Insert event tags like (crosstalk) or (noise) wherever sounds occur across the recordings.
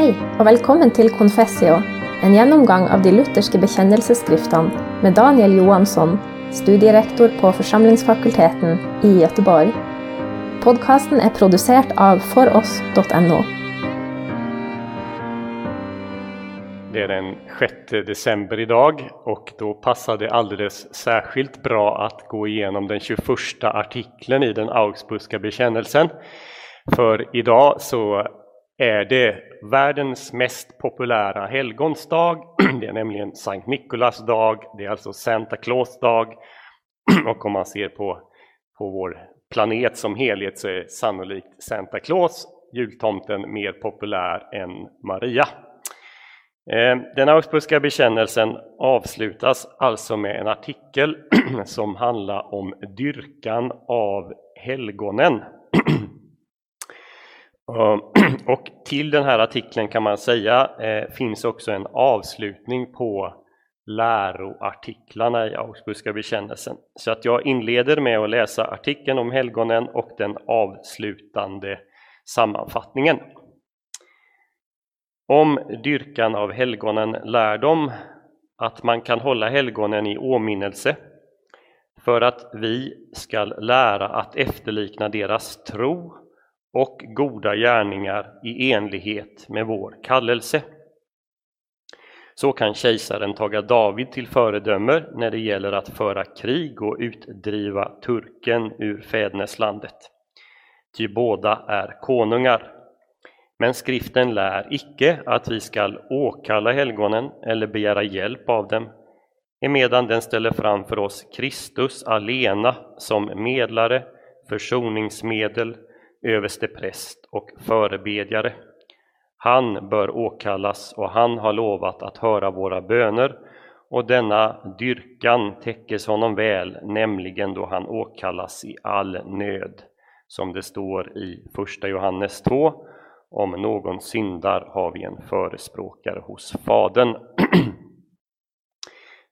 Hei, og velkommen til Confessio, en gjennomgang av de lutherske bekjennelsesskriftene med Daniel Johansson, studierektor på Forsamlingsfakulteten i Göteborg. Podkasten er produsert av foross.no. Det är den 6 december idag och då passar det alldeles särskilt bra att gå igenom den 21 artikeln i den Augsburgska bekännelsen. För idag så är det världens mest populära helgonsdag. (clears throat) Det är nämligen Sankt Nikolas dag, det är alltså Santa Claus dag. (clears throat) Och om man ser på, på vår planet som helhet så är sannolikt Santa Claus, jultomten, mer populär än Maria. Eh, den Augsburgska bekännelsen avslutas alltså med en artikel (clears throat) som handlar om dyrkan av helgonen. Ehm, (clears throat) och till den här artikeln kan man säga eh, finns också en avslutning på läroartiklarna i Augsburgska bekännelsen. Så att jag inleder med att läsa artikeln om helgonen och den avslutande sammanfattningen. Om dyrkan av helgonen lär de att man kan hålla helgonen i åminnelse för att vi skall lära att efterlikna deras tro och goda gärningar i enlighet med vår kallelse. Så kan kejsaren taga David till föredöme när det gäller att föra krig och utdriva turken ur fäderneslandet. Ty båda är konungar. Men skriften lär icke att vi skall åkalla helgonen eller begära hjälp av dem, emedan den ställer fram för oss Kristus alena som medlare, försoningsmedel, överstepräst och förebedjare. Han bör åkallas och han har lovat att höra våra böner och denna dyrkan täckes honom väl, nämligen då han åkallas i all nöd, som det står i Första Johannes 2. Om någon syndar har vi en förespråkare hos Fadern. (clears throat)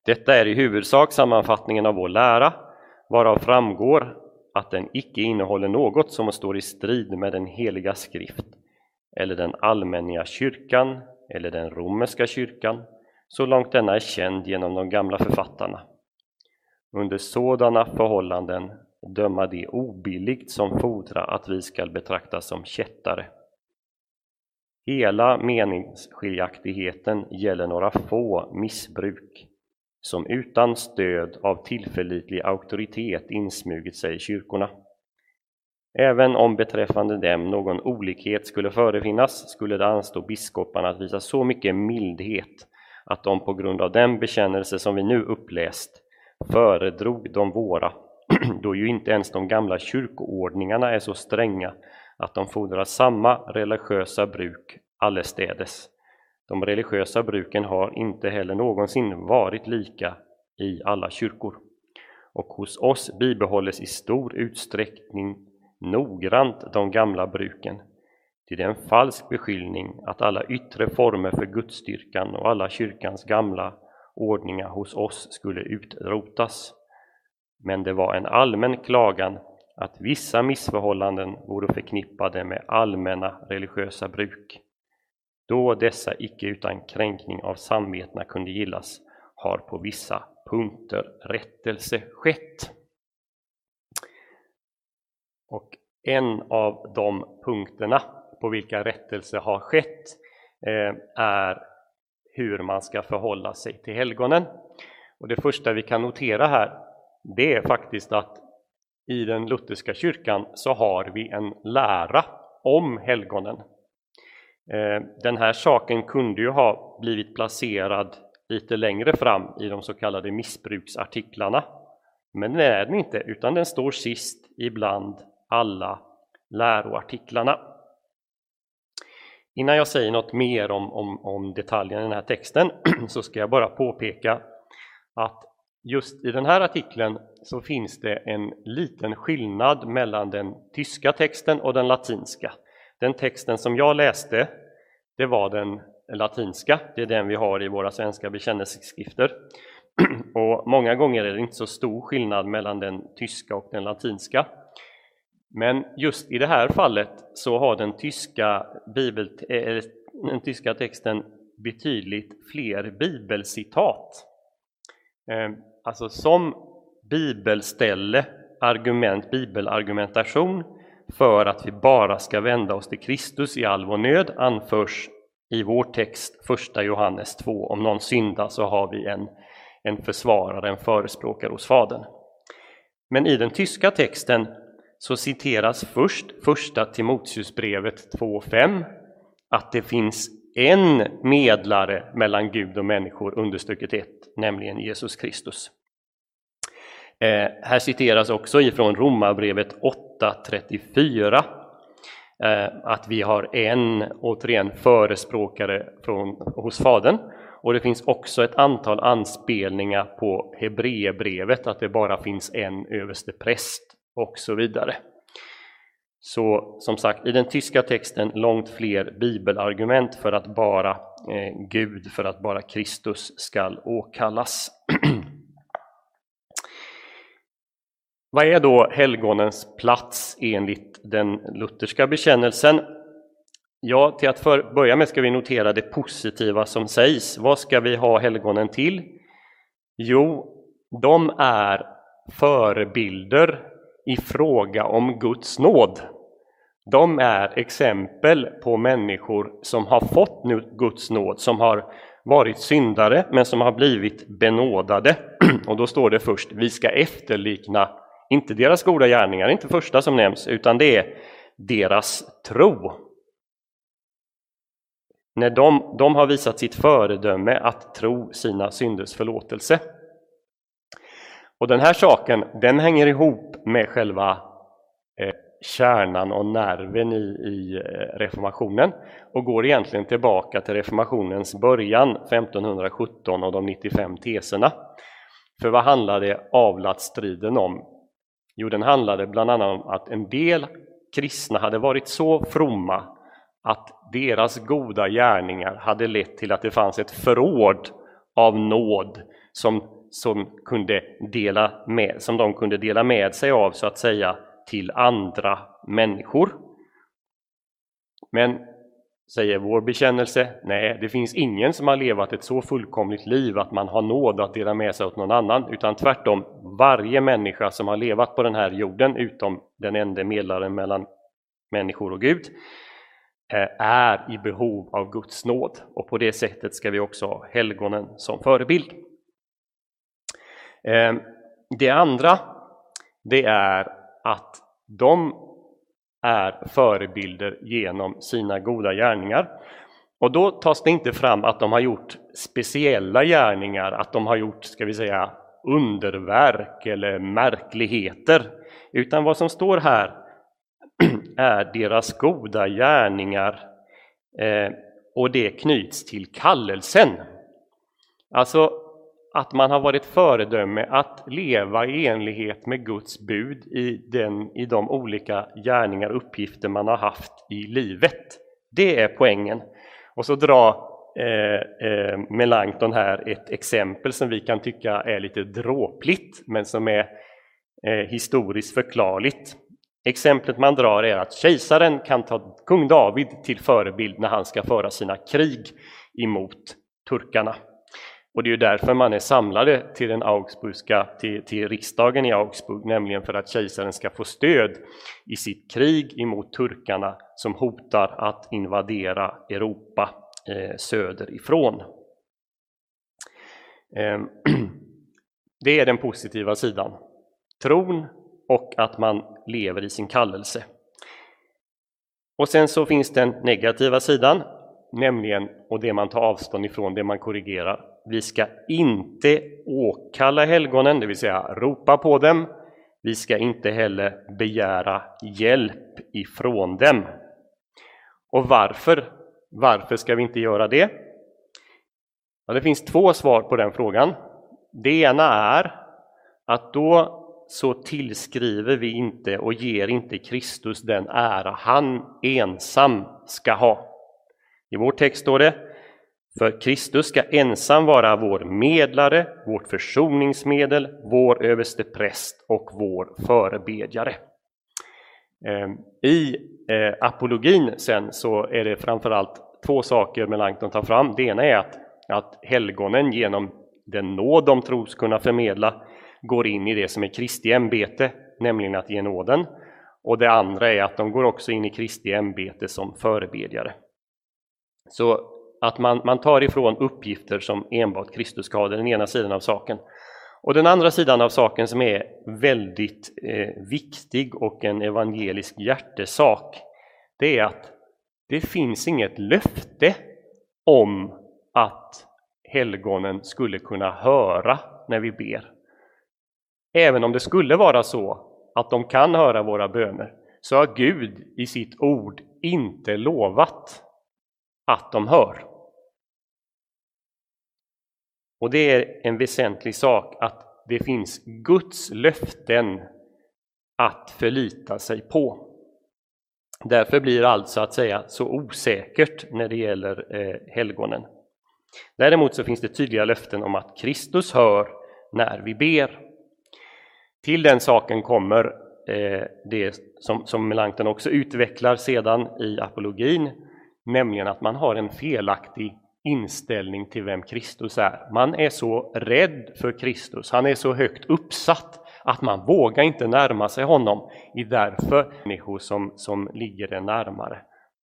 Detta är i huvudsak sammanfattningen av vår lära, varav framgår att den icke innehåller något som står i strid med den heliga skrift eller den allmänna kyrkan eller den romerska kyrkan, så långt denna är känd genom de gamla författarna. Under sådana förhållanden döma det obilligt som fordrar att vi skall betraktas som kättare. Hela meningsskiljaktigheten gäller några få missbruk som utan stöd av tillförlitlig auktoritet insmugit sig i kyrkorna. Även om beträffande dem någon olikhet skulle förefinnas skulle det anstå biskoparna att visa så mycket mildhet att de på grund av den bekännelse som vi nu uppläst föredrog de våra, (clears throat) då ju inte ens de gamla kyrkoordningarna är så stränga att de fordrar samma religiösa bruk allestädes. De religiösa bruken har inte heller någonsin varit lika i alla kyrkor. Och hos oss bibehålles i stor utsträckning noggrant de gamla bruken. Till det är en falsk beskyllning att alla yttre former för gudsstyrkan och alla kyrkans gamla ordningar hos oss skulle utrotas. Men det var en allmän klagan att vissa missförhållanden vore förknippade med allmänna religiösa bruk. Då dessa icke utan kränkning av samvetena kunde gillas har på vissa punkter rättelse skett. Och en av de punkterna på vilka rättelse har skett eh, är hur man ska förhålla sig till helgonen. Och det första vi kan notera här, det är faktiskt att i den lutherska kyrkan så har vi en lära om helgonen. Eh, den här saken kunde ju ha blivit placerad lite längre fram i de så kallade missbruksartiklarna. Men det är den inte, utan den står sist ibland alla läroartiklarna. Innan jag säger något mer om, om, om detaljerna i den här texten (clears throat) så ska jag bara påpeka att just i den här artikeln så finns det en liten skillnad mellan den tyska texten och den latinska. Den texten som jag läste, det var den latinska, det är den vi har i våra svenska bekännelseskrifter. (clears throat) Och många gånger är det inte så stor skillnad mellan den tyska och den latinska. Men just i det här fallet så har den tyska bibel, den tyska texten betydligt fler bibelcitat. Ehm, alltså som bibelställe, argument, bibelargumentation för att vi bara ska vända oss till Kristus i all vår nöd anförs i vår text, 1 Johannes 2. Om någon syndar så har vi en, en försvarare, en förespråkare hos Fadern. Men i den tyska texten så citeras först första Timoteusbrevet 2.5 att det finns en medlare mellan Gud och människor, understruket 1, nämligen Jesus Kristus. Eh, här citeras också ifrån Romarbrevet 8. 8.34 eh, att vi har en, återigen, förespråkare från, hos Fadern. Och det finns också ett antal anspelningar på Hebreerbrevet, att det bara finns en överste präst och så vidare. Så som sagt, i den tyska texten långt fler bibelargument för att bara eh, Gud, för att bara Kristus skall åkallas. (clears throat) Vad är då helgonens plats enligt den lutherska bekännelsen? Ja, till att för, börja med ska vi notera det positiva som sägs. Vad ska vi ha helgonen till? Jo, de är förebilder i fråga om Guds nåd. De är exempel på människor som har fått Guds nåd, som har varit syndare men som har blivit benådade. (clears throat) Och då står det först, vi ska efterlikna, inte deras goda gärningar, inte första som nämns, utan det är deras tro. När de, de har visat sitt föredöme att tro sina synders förlåtelse. Och den här saken, den hänger ihop med själva eh, kärnan och nerven i, i eh, reformationen och går egentligen tillbaka till reformationens början 1517 och de 95 teserna. För vad handlade avlatsstriden om? Jo, den handlade bland annat om att en del kristna hade varit så fromma att deras goda gärningar hade lett till att det fanns ett förråd av nåd som som, kunde dela med, som de kunde dela med sig av så att säga till andra människor. Men, säger vår bekännelse, nej, det finns ingen som har levat ett så fullkomligt liv att man har nåd att dela med sig åt någon annan, utan tvärtom, varje människa som har levat på den här jorden, utom den enda medlaren mellan människor och Gud, eh, är i behov av Guds nåd. Och på det sättet ska vi också ha helgonen som förebild. Eh, det andra, det är att de är förebilder genom sina goda gärningar. Och då tas det inte fram att de har gjort speciella gärningar, att de har gjort, ska vi säga, underverk eller märkligheter, utan vad som står här (clears throat) är deras goda gärningar eh, och det knyts till kallelsen. Alltså att man har varit föredöme att leva i enlighet med Guds bud i, den, i de olika gärningar och uppgifter man har haft i livet. Det är poängen. Och så drar eh, eh, Melanchthon här ett exempel som vi kan tycka är lite dråpligt men som är eh, historiskt förklarligt. Exemplet man drar är att kejsaren kan ta kung David till förebild när han ska föra sina krig emot turkarna. Och det är därför man är samlade till, den Augsburgska, till, till riksdagen i Augsburg, nämligen för att kejsaren ska få stöd i sitt krig emot turkarna som hotar att invadera Europa eh, söderifrån. Eh, (clears throat) det är den positiva sidan. Tron och att man lever i sin kallelse. Och sen så finns den negativa sidan, nämligen, och det man tar avstånd ifrån, det man korrigerar, vi ska inte åkalla helgonen, det vill säga ropa på dem. Vi ska inte heller begära hjälp ifrån dem. Och varför? Varför ska vi inte göra det? Ja, det finns två svar på den frågan. Det ena är att då så tillskriver vi inte och ger inte Kristus den ära han ensam ska ha. I vår text står det för Kristus ska ensam vara vår medlare, vårt försoningsmedel, vår överste präst och vår förebedjare. Ehm, I eh, apologin sen så är det framförallt två saker Melanchthon tar fram. Det ena är att, att helgonen genom den nåd de tros kunna förmedla går in i det som är Kristi ämbete, nämligen att ge nåden. Och det andra är att de går också in i Kristi ämbete som förebedjare. Så att man, man tar ifrån uppgifter som enbart Kristus ska ha, den ena sidan av saken. Och den andra sidan av saken som är väldigt eh, viktig och en evangelisk hjärtesak, det är att det finns inget löfte om att helgonen skulle kunna höra när vi ber. Även om det skulle vara så att de kan höra våra böner, så har Gud i sitt ord inte lovat att de hör. Och det är en väsentlig sak att det finns Guds löften att förlita sig på. Därför blir allt så att säga så osäkert när det gäller eh, helgonen. Däremot så finns det tydliga löften om att Kristus hör när vi ber. Till den saken kommer eh, det som, som Melanchthon också utvecklar sedan i apologin, nämligen att man har en felaktig inställning till vem Kristus är. Man är så rädd för Kristus, han är så högt uppsatt att man vågar inte närma sig honom. Det är därför människor som, som ligger det närmare.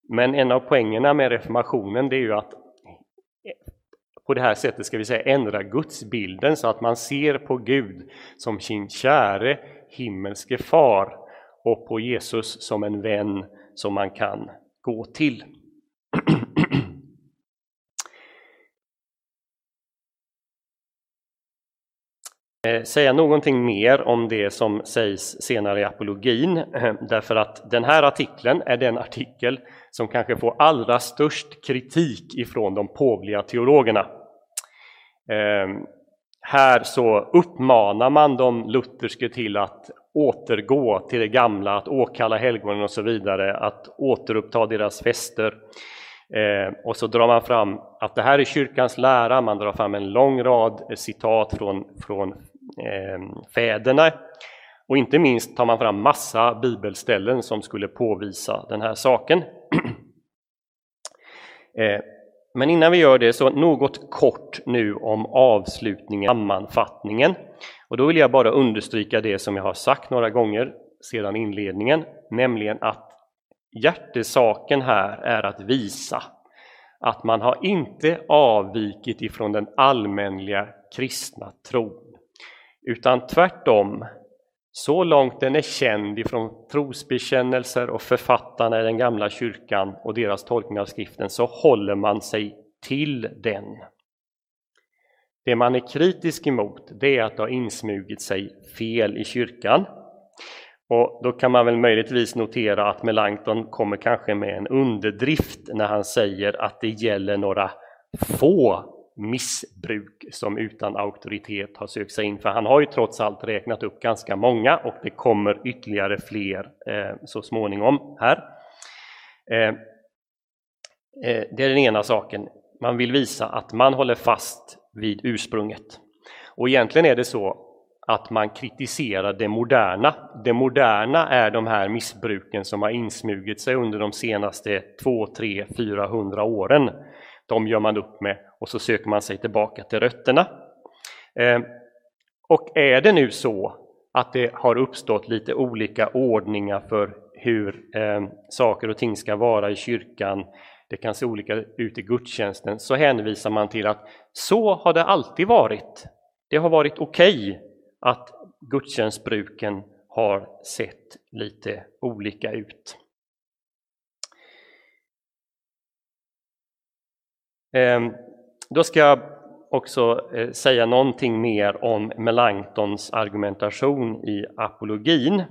Men en av poängerna med reformationen det är ju att eh, på det här sättet ska vi säga ändra gudsbilden så att man ser på Gud som sin käre himmelske far och på Jesus som en vän som man kan gå till. Eh, Eh, säga någonting mer om det som sägs senare i apologin, eh, därför att den här artikeln är den artikel som kanske får allra störst kritik ifrån de påvliga teologerna. Eh, här så uppmanar man de lutherske till att återgå till det gamla, att åkalla helgonen och så vidare, att återuppta deras fester. Eh, och så drar man fram att det här är kyrkans lära, man drar fram en lång rad citat från, från Eh, fäderna. Och inte minst tar man fram massa bibelställen som skulle påvisa den här saken. (clears throat) Eh, men innan vi gör det så något kort nu om avslutningen, sammanfattningen. Och då vill jag bara understryka det som jag har sagt några gånger sedan inledningen, nämligen att hjärtesaken här är att visa att man har inte avvikit ifrån den allmänliga kristna tron, utan tvärtom, så långt den är känd ifrån trosbekännelser och författarna i den gamla kyrkan och deras tolkning av skriften, så håller man sig till den. Det man är kritisk emot, det är att det har insmugit sig fel i kyrkan. Och då kan man väl möjligtvis notera att Melanchthon kommer kanske med en underdrift när han säger att det gäller några få missbruk som utan auktoritet har sökt sig in. För han har ju trots allt räknat upp ganska många och det kommer ytterligare fler eh, så småningom här. Eh, eh, det är den ena saken. Man vill visa att man håller fast vid ursprunget. Och egentligen är det så att man kritiserar det moderna. Det moderna är de här missbruken som har insmugit sig under de senaste 2, 3, 400 åren. De gör man upp med och så söker man sig tillbaka till rötterna. Eh, och är det nu så att det har uppstått lite olika ordningar för hur eh, saker och ting ska vara i kyrkan, det kan se olika ut i gudstjänsten, så hänvisar man till att så har det alltid varit. Det har varit okej okay att gudstjänstbruken har sett lite olika ut. Ehm, då ska jag också eh, säga någonting mer om Melanchtons argumentation i apologin.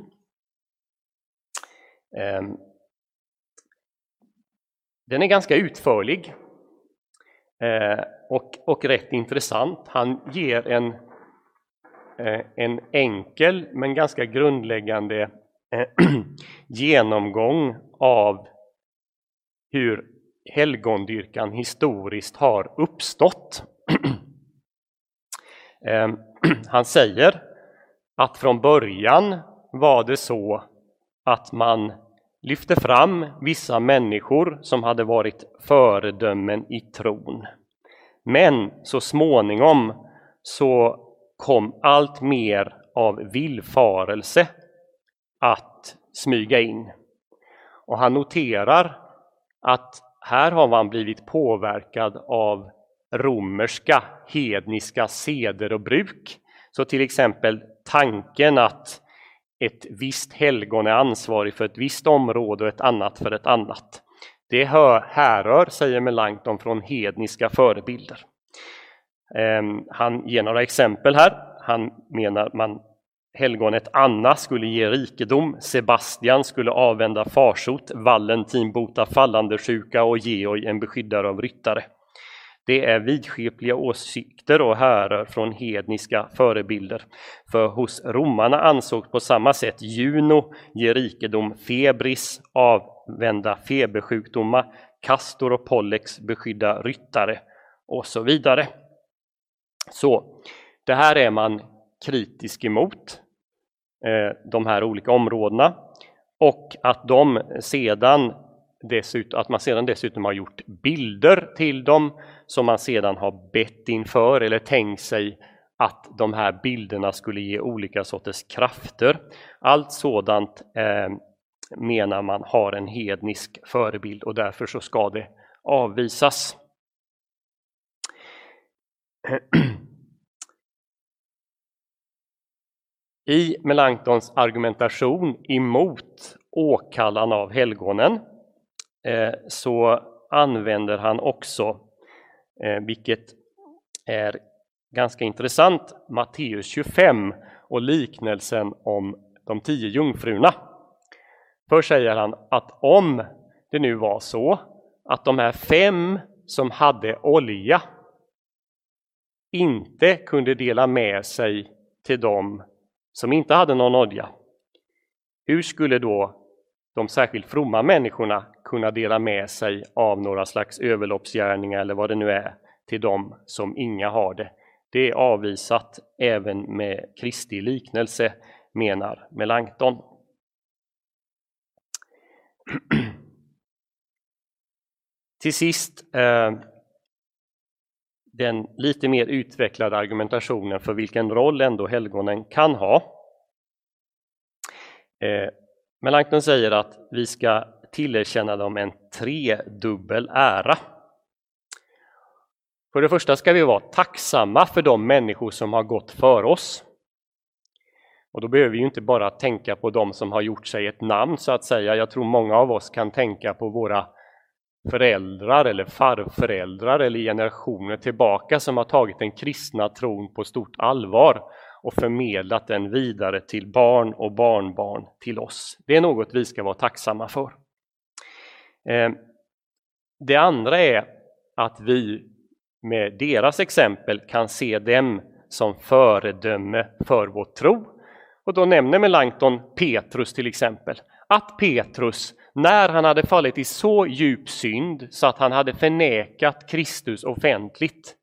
Ehm, den är ganska utförlig eh, och, och rätt intressant. Han ger en, eh, en enkel men ganska grundläggande (clears throat) genomgång av hur helgondyrkan historiskt har uppstått. (clears throat) Ehm, (clears throat) han säger att från början var det så att man lyfte fram vissa människor som hade varit föredömen i tron. Men så småningom så kom allt mer av villfarelse att smyga in. Och han noterar att här har man blivit påverkad av romerska hedniska seder och bruk. Så till exempel tanken att ett visst helgon är ansvarig för ett visst område och ett annat för ett annat. Det härrör, säger Melanchthon, från hedniska förebilder. Ehm, han ger några exempel här. Han menar man helgonet Anna skulle ge rikedom, Sebastian skulle avvända farsot, Valentin bota fallande sjuka och Georg en beskyddare av ryttare. Det är vidskepliga åsikter och härrör från hedniska förebilder. För hos romarna ansågs på samma sätt Juno ge rikedom, Febris avvända febersjukdomar, Castor och Pollex beskydda ryttare och så vidare. Så det här är man kritisk emot, Eh, de här olika områdena och att de sedan dessutom, att man sedan dessutom har gjort bilder till dem som man sedan har bett inför eller tänkt sig att de här bilderna skulle ge olika sorters krafter. Allt sådant eh, menar man har en hednisk förebild och därför så ska det avvisas. (clears throat) I Melanchtons argumentation emot åkallan av helgonen eh, så använder han också, eh, vilket är ganska intressant, Matteus 25 och liknelsen om de tio jungfrurna. Först säger han att om det nu var så att de här fem som hade olja inte kunde dela med sig till dem som inte hade någon olja, hur skulle då de särskilt fromma människorna kunna dela med sig av några slags överloppsgärningar eller vad det nu är till dem som inga har det? Det är avvisat även med Kristi liknelse, menar Melanchthon. (clears throat) Till sist eh, den lite mer utvecklade argumentationen för vilken roll ändå helgonen kan ha. Eh, Melanchthon säger att vi ska tillerkänna dem en tredubbel ära. För det första ska vi vara tacksamma för de människor som har gått för oss. Och då behöver vi ju inte bara tänka på de som har gjort sig ett namn så att säga. Jag tror många av oss kan tänka på våra föräldrar eller farföräldrar eller generationer tillbaka som har tagit den kristna tron på stort allvar och förmedlat den vidare till barn och barnbarn till oss. Det är något vi ska vara tacksamma för. Eh, det andra är att vi med deras exempel kan se dem som föredöme för vår tro. Och då nämner Melanchthon Petrus till exempel. Att Petrus när han hade fallit i så djup synd så att han hade förnekat Kristus offentligt,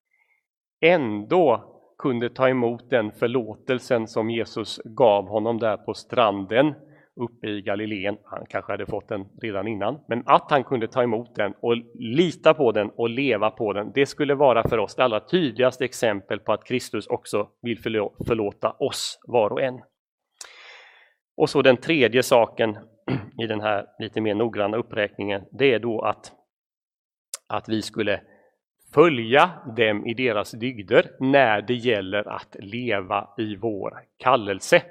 ändå kunde ta emot den förlåtelsen som Jesus gav honom där på stranden uppe i Galileen. Han kanske hade fått den redan innan, men att han kunde ta emot den och lita på den och leva på den, det skulle vara för oss det allra tydligaste exempel på att Kristus också vill förlåta oss var och en. Och så den tredje saken i den här lite mer noggranna uppräkningen, det är då att, att vi skulle följa dem i deras dygder när det gäller att leva i vår kallelse.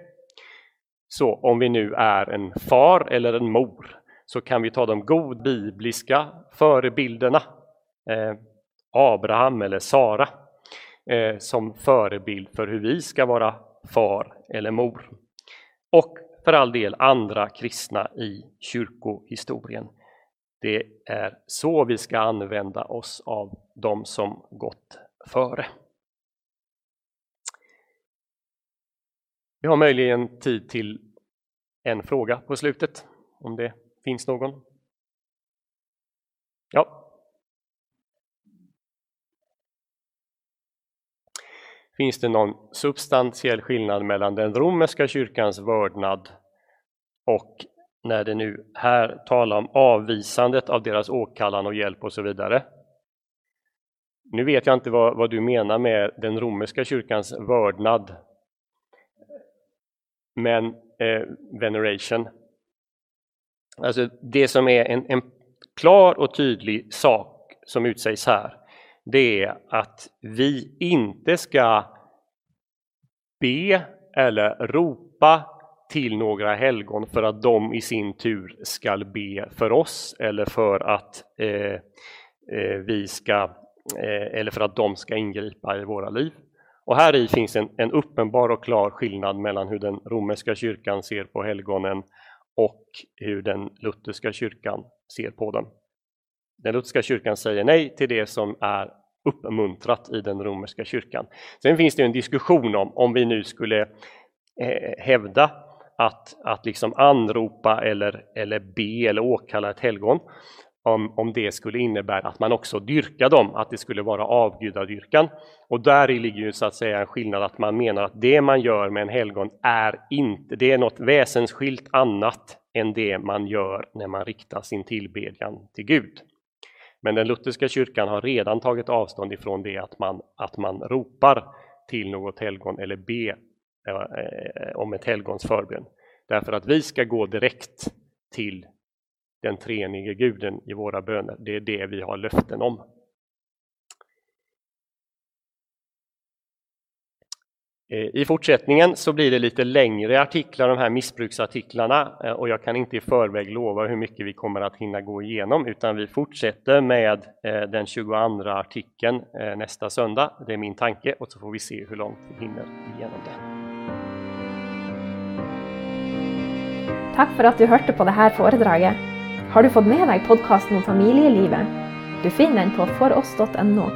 Så om vi nu är en far eller en mor så kan vi ta de god bibliska förebilderna, eh, Abraham eller Sara, eh, som förebild för hur vi ska vara far eller mor. Och för all del andra kristna i kyrkohistorien. Det är så vi ska använda oss av de som gått före. Vi har möjligen tid till en fråga på slutet, om det finns någon. Ja. Finns det någon substantiell skillnad mellan den romerska kyrkans vördnad och när det nu här talar om avvisandet av deras åkallan och hjälp och så vidare. Nu vet jag inte vad, vad du menar med den romerska kyrkans vördnad, men eh, veneration. Alltså det som är en, en klar och tydlig sak som utsägs här, det är att vi inte ska be eller ropa till några helgon för att de i sin tur skall be för oss eller för att eh, eh, vi ska eh, eller för att de ska ingripa i våra liv. Och här i finns en, en, uppenbar och klar skillnad mellan hur den romerska kyrkan ser på helgonen och hur den lutherska kyrkan ser på dem. Den lutherska kyrkan säger nej till det som är uppmuntrat i den romerska kyrkan. Sen finns det en diskussion om, om vi nu skulle eh, hävda att, att liksom anropa eller, eller be eller åkalla ett helgon, om, om det skulle innebära att man också dyrkar dem, att det skulle vara avgudadyrkan. Och där ligger ju så att säga en skillnad att man menar att det man gör med en helgon är inte, det är något väsensskilt annat än det man gör när man riktar sin tillbedjan till Gud. Men den lutherska kyrkan har redan tagit avstånd ifrån det att man, att man ropar till något helgon eller ber Eh, eh, om ett helgons förbön. Därför att vi ska gå direkt till den treenige guden i våra böner. Det är det vi har löften om. Eh, I fortsättningen så blir det lite längre artiklar, de här missbruksartiklarna, och jag kan inte i förväg lova hur mycket vi kommer att hinna gå igenom, utan vi fortsätter med den 22 artikeln nästa söndag. Det är min tanke och så får vi se hur långt vi hinner igenom den. Tack för att du hörde på det här föredraget. Har du fått med dig podcasten om familjelivet? Du finner den på foross.no.